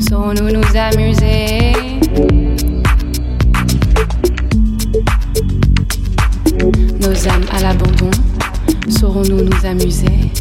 Saurons-nous nous amuser. Nos âmes à l'abandon, saurons-nous nous amuser?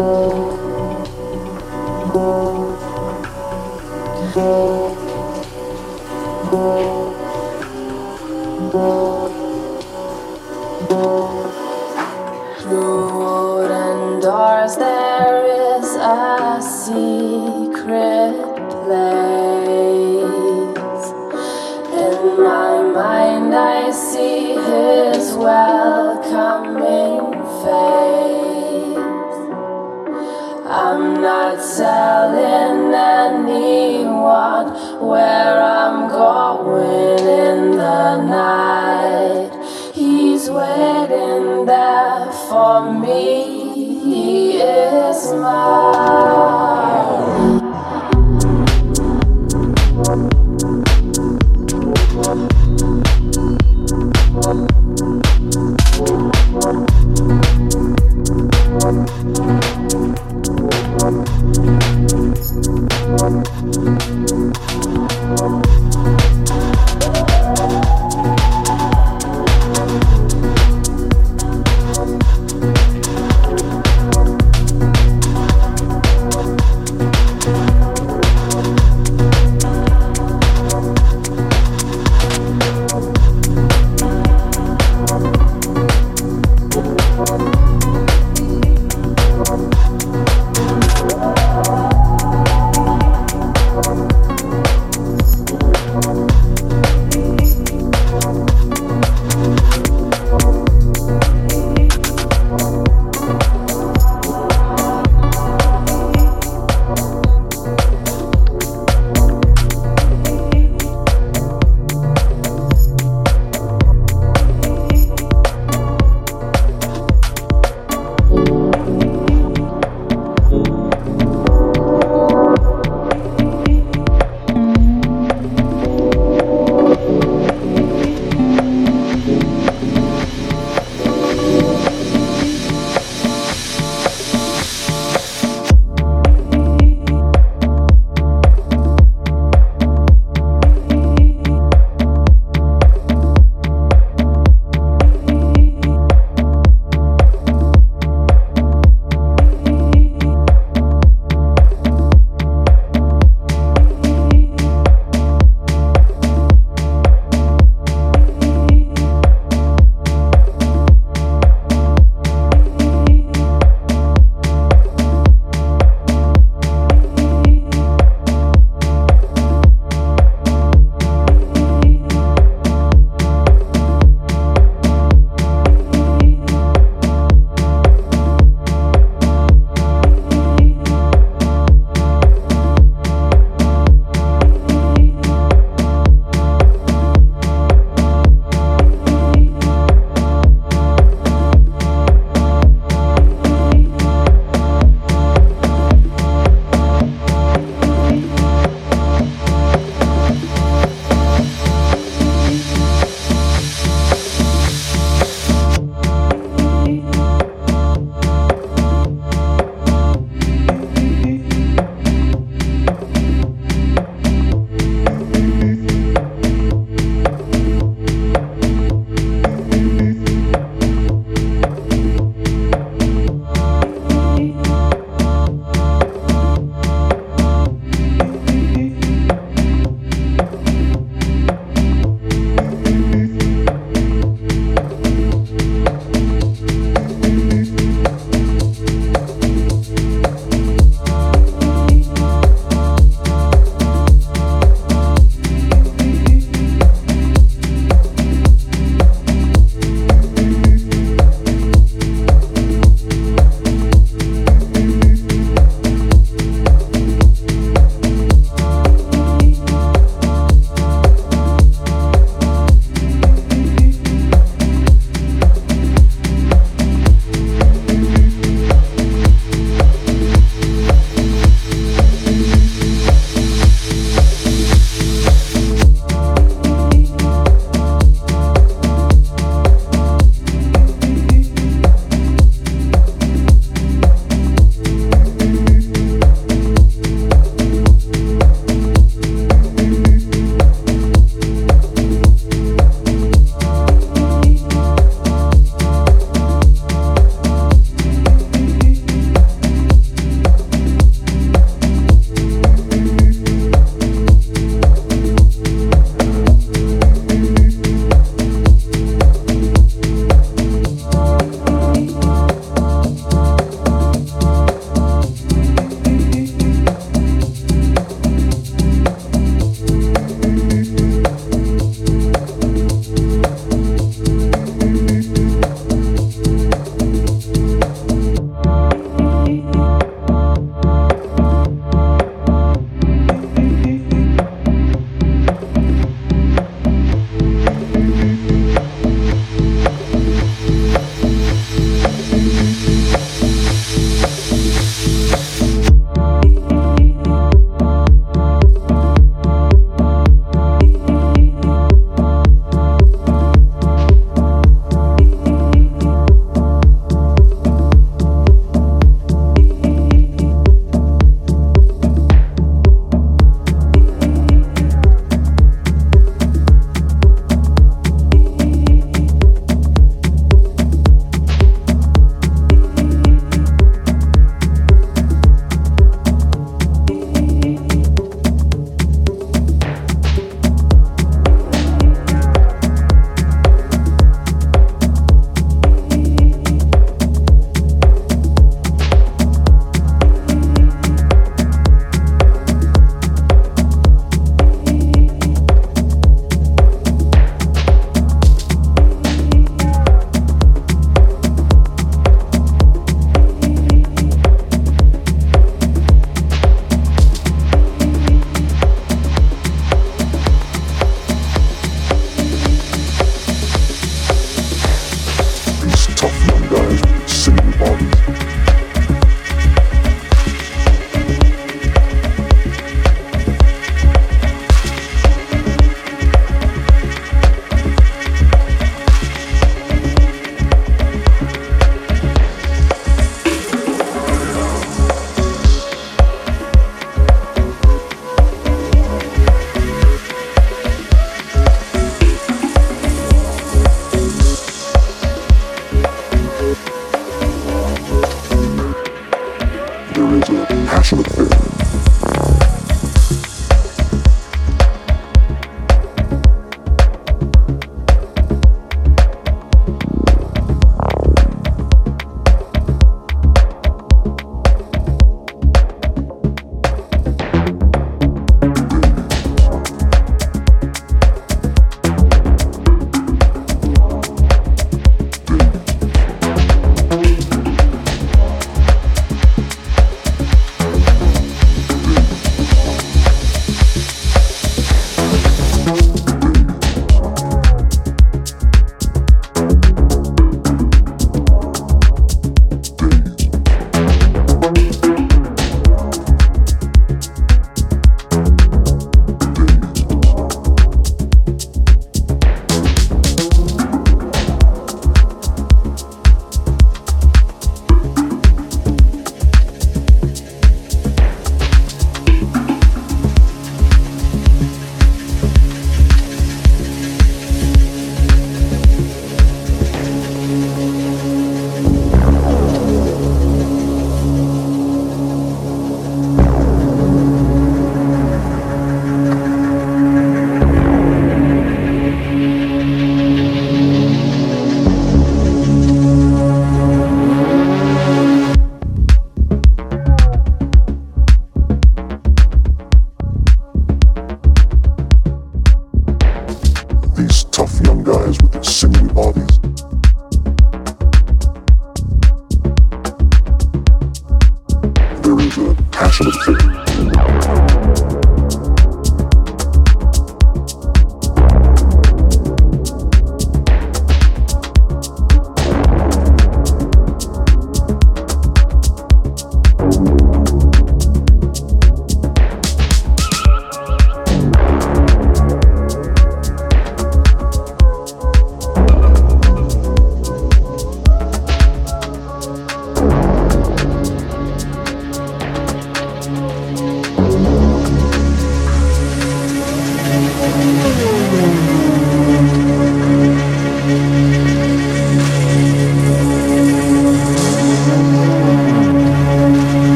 Oh.